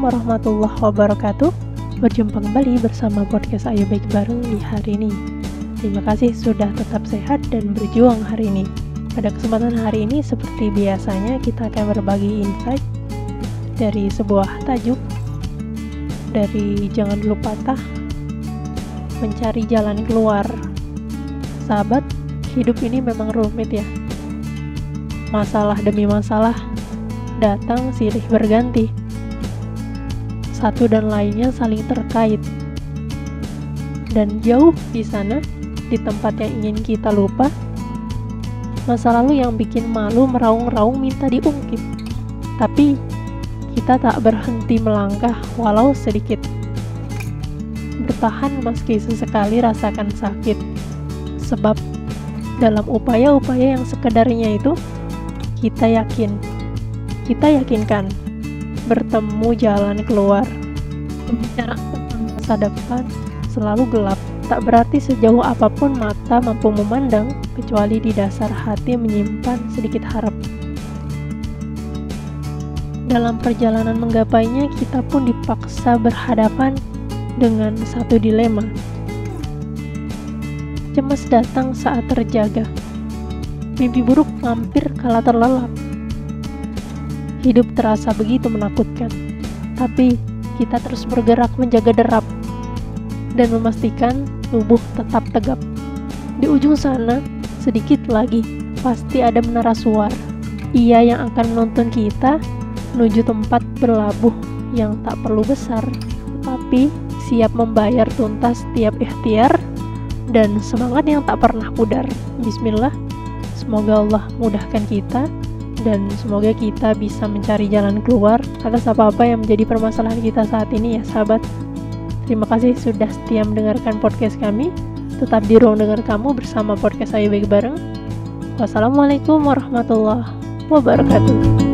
warahmatullahi wabarakatuh. Berjumpa kembali bersama podcast Ayo Baik Bareng di hari ini. Terima kasih sudah tetap sehat dan berjuang hari ini. Pada kesempatan hari ini seperti biasanya kita akan berbagi insight Dari sebuah tajuk. Dari Jangan Dulu Patah Mencari jalan keluar. Sahabat, hidup ini memang rumit ya. Masalah demi masalah datang silih berganti satu dan lainnya saling terkait. Dan jauh di sana, di tempat yang ingin kita lupa, masa lalu yang bikin malu meraung-raung minta diungkit. Tapi kita tak berhenti melangkah walau sedikit. Bertahan meski sesekali rasakan sakit. Sebab dalam upaya-upaya yang sekedarnya itu, kita yakin, kita yakinkan bertemu jalan keluar. Pembicaraan tentang masa depan selalu gelap, tak berarti sejauh apa pun mata mampu memandang, kecuali di dasar hati menyimpan sedikit harap. Dalam perjalanan menggapainya, kita pun dipaksa berhadapan dengan satu dilema. Cemas datang saat terjaga. Mimpi buruk mampir kala terlelap Hidup terasa begitu menakutkan, tapi kita terus bergerak menjaga derap dan memastikan tubuh tetap tegap. Di ujung sana, sedikit lagi, pasti ada menara suar. Ia yang akan menuntun kita menuju tempat berlabuh yang tak perlu besar, tapi siap membayar tuntas setiap ikhtiar dan semangat yang tak pernah pudar. Bismillah, semoga Allah mudahkan kita dan semoga kita bisa mencari jalan keluar atas apa-apa yang menjadi permasalahan kita saat ini ya sahabat. Terima kasih sudah setia mendengarkan podcast kami. Tetap di ruang dengar kamu bersama podcast Ayo Baik Bareng. Wassalamualaikum warahmatullahi wabarakatuh.